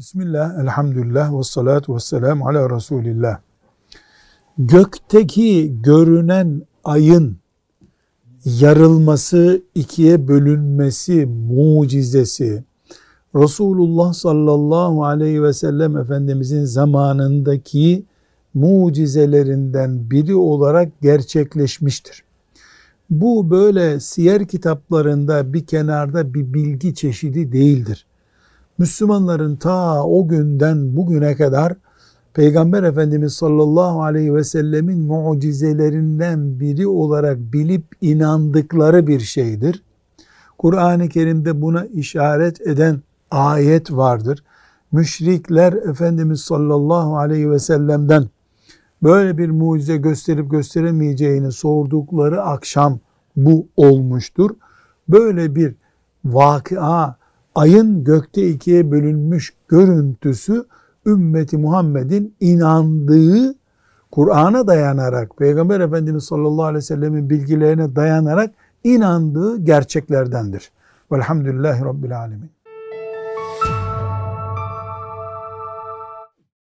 Bismillah, elhamdülillah ve salatu ve selamu ala Resulillah. Gökteki görünen ayın yarılması, ikiye bölünmesi mucizesi, Resulullah sallallahu aleyhi ve sellem Efendimizin zamanındaki mucizelerinden biri olarak gerçekleşmiştir. Bu böyle siyer kitaplarında bir kenarda bir bilgi çeşidi değildir. Müslümanların ta o günden bugüne kadar Peygamber Efendimiz sallallahu aleyhi ve sellemin mucizelerinden biri olarak bilip inandıkları bir şeydir. Kur'an-ı Kerim'de buna işaret eden ayet vardır. Müşrikler Efendimiz sallallahu aleyhi ve sellem'den böyle bir mucize gösterip gösteremeyeceğini sordukları akşam bu olmuştur. Böyle bir vakıa ayın gökte ikiye bölünmüş görüntüsü ümmeti Muhammed'in inandığı Kur'an'a dayanarak Peygamber Efendimiz sallallahu aleyhi ve sellemin bilgilerine dayanarak inandığı gerçeklerdendir. Velhamdülillahi Rabbil Alemin.